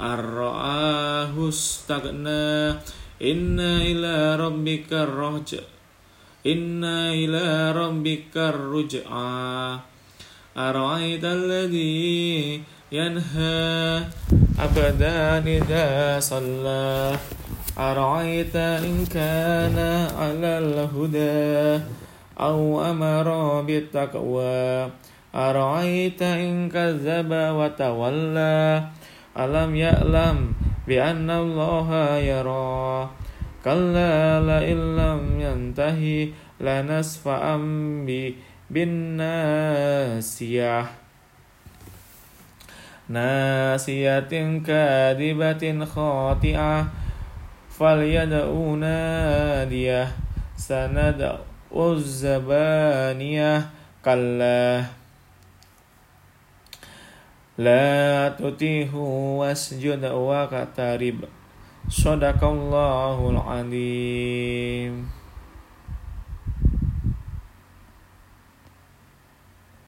أرآه استغنى إن إلى ربك الرجع إن إلى ربك الرجعى أرأيت الذي ينهى أبدا إذا صلى أرأيت إن كان على الهدى أو أمر بالتقوى أرأيت إن كذب وتولى ألم يعلم بأن الله يرى؟ كلا لئن لم ينتهي لنسفعا بالناسية. ناسية كاذبة خاطئة. فليدعو نادية. سندعو الزبانية. كلا. La tutihu wasjud wa qatarib. Sadaqallahul alim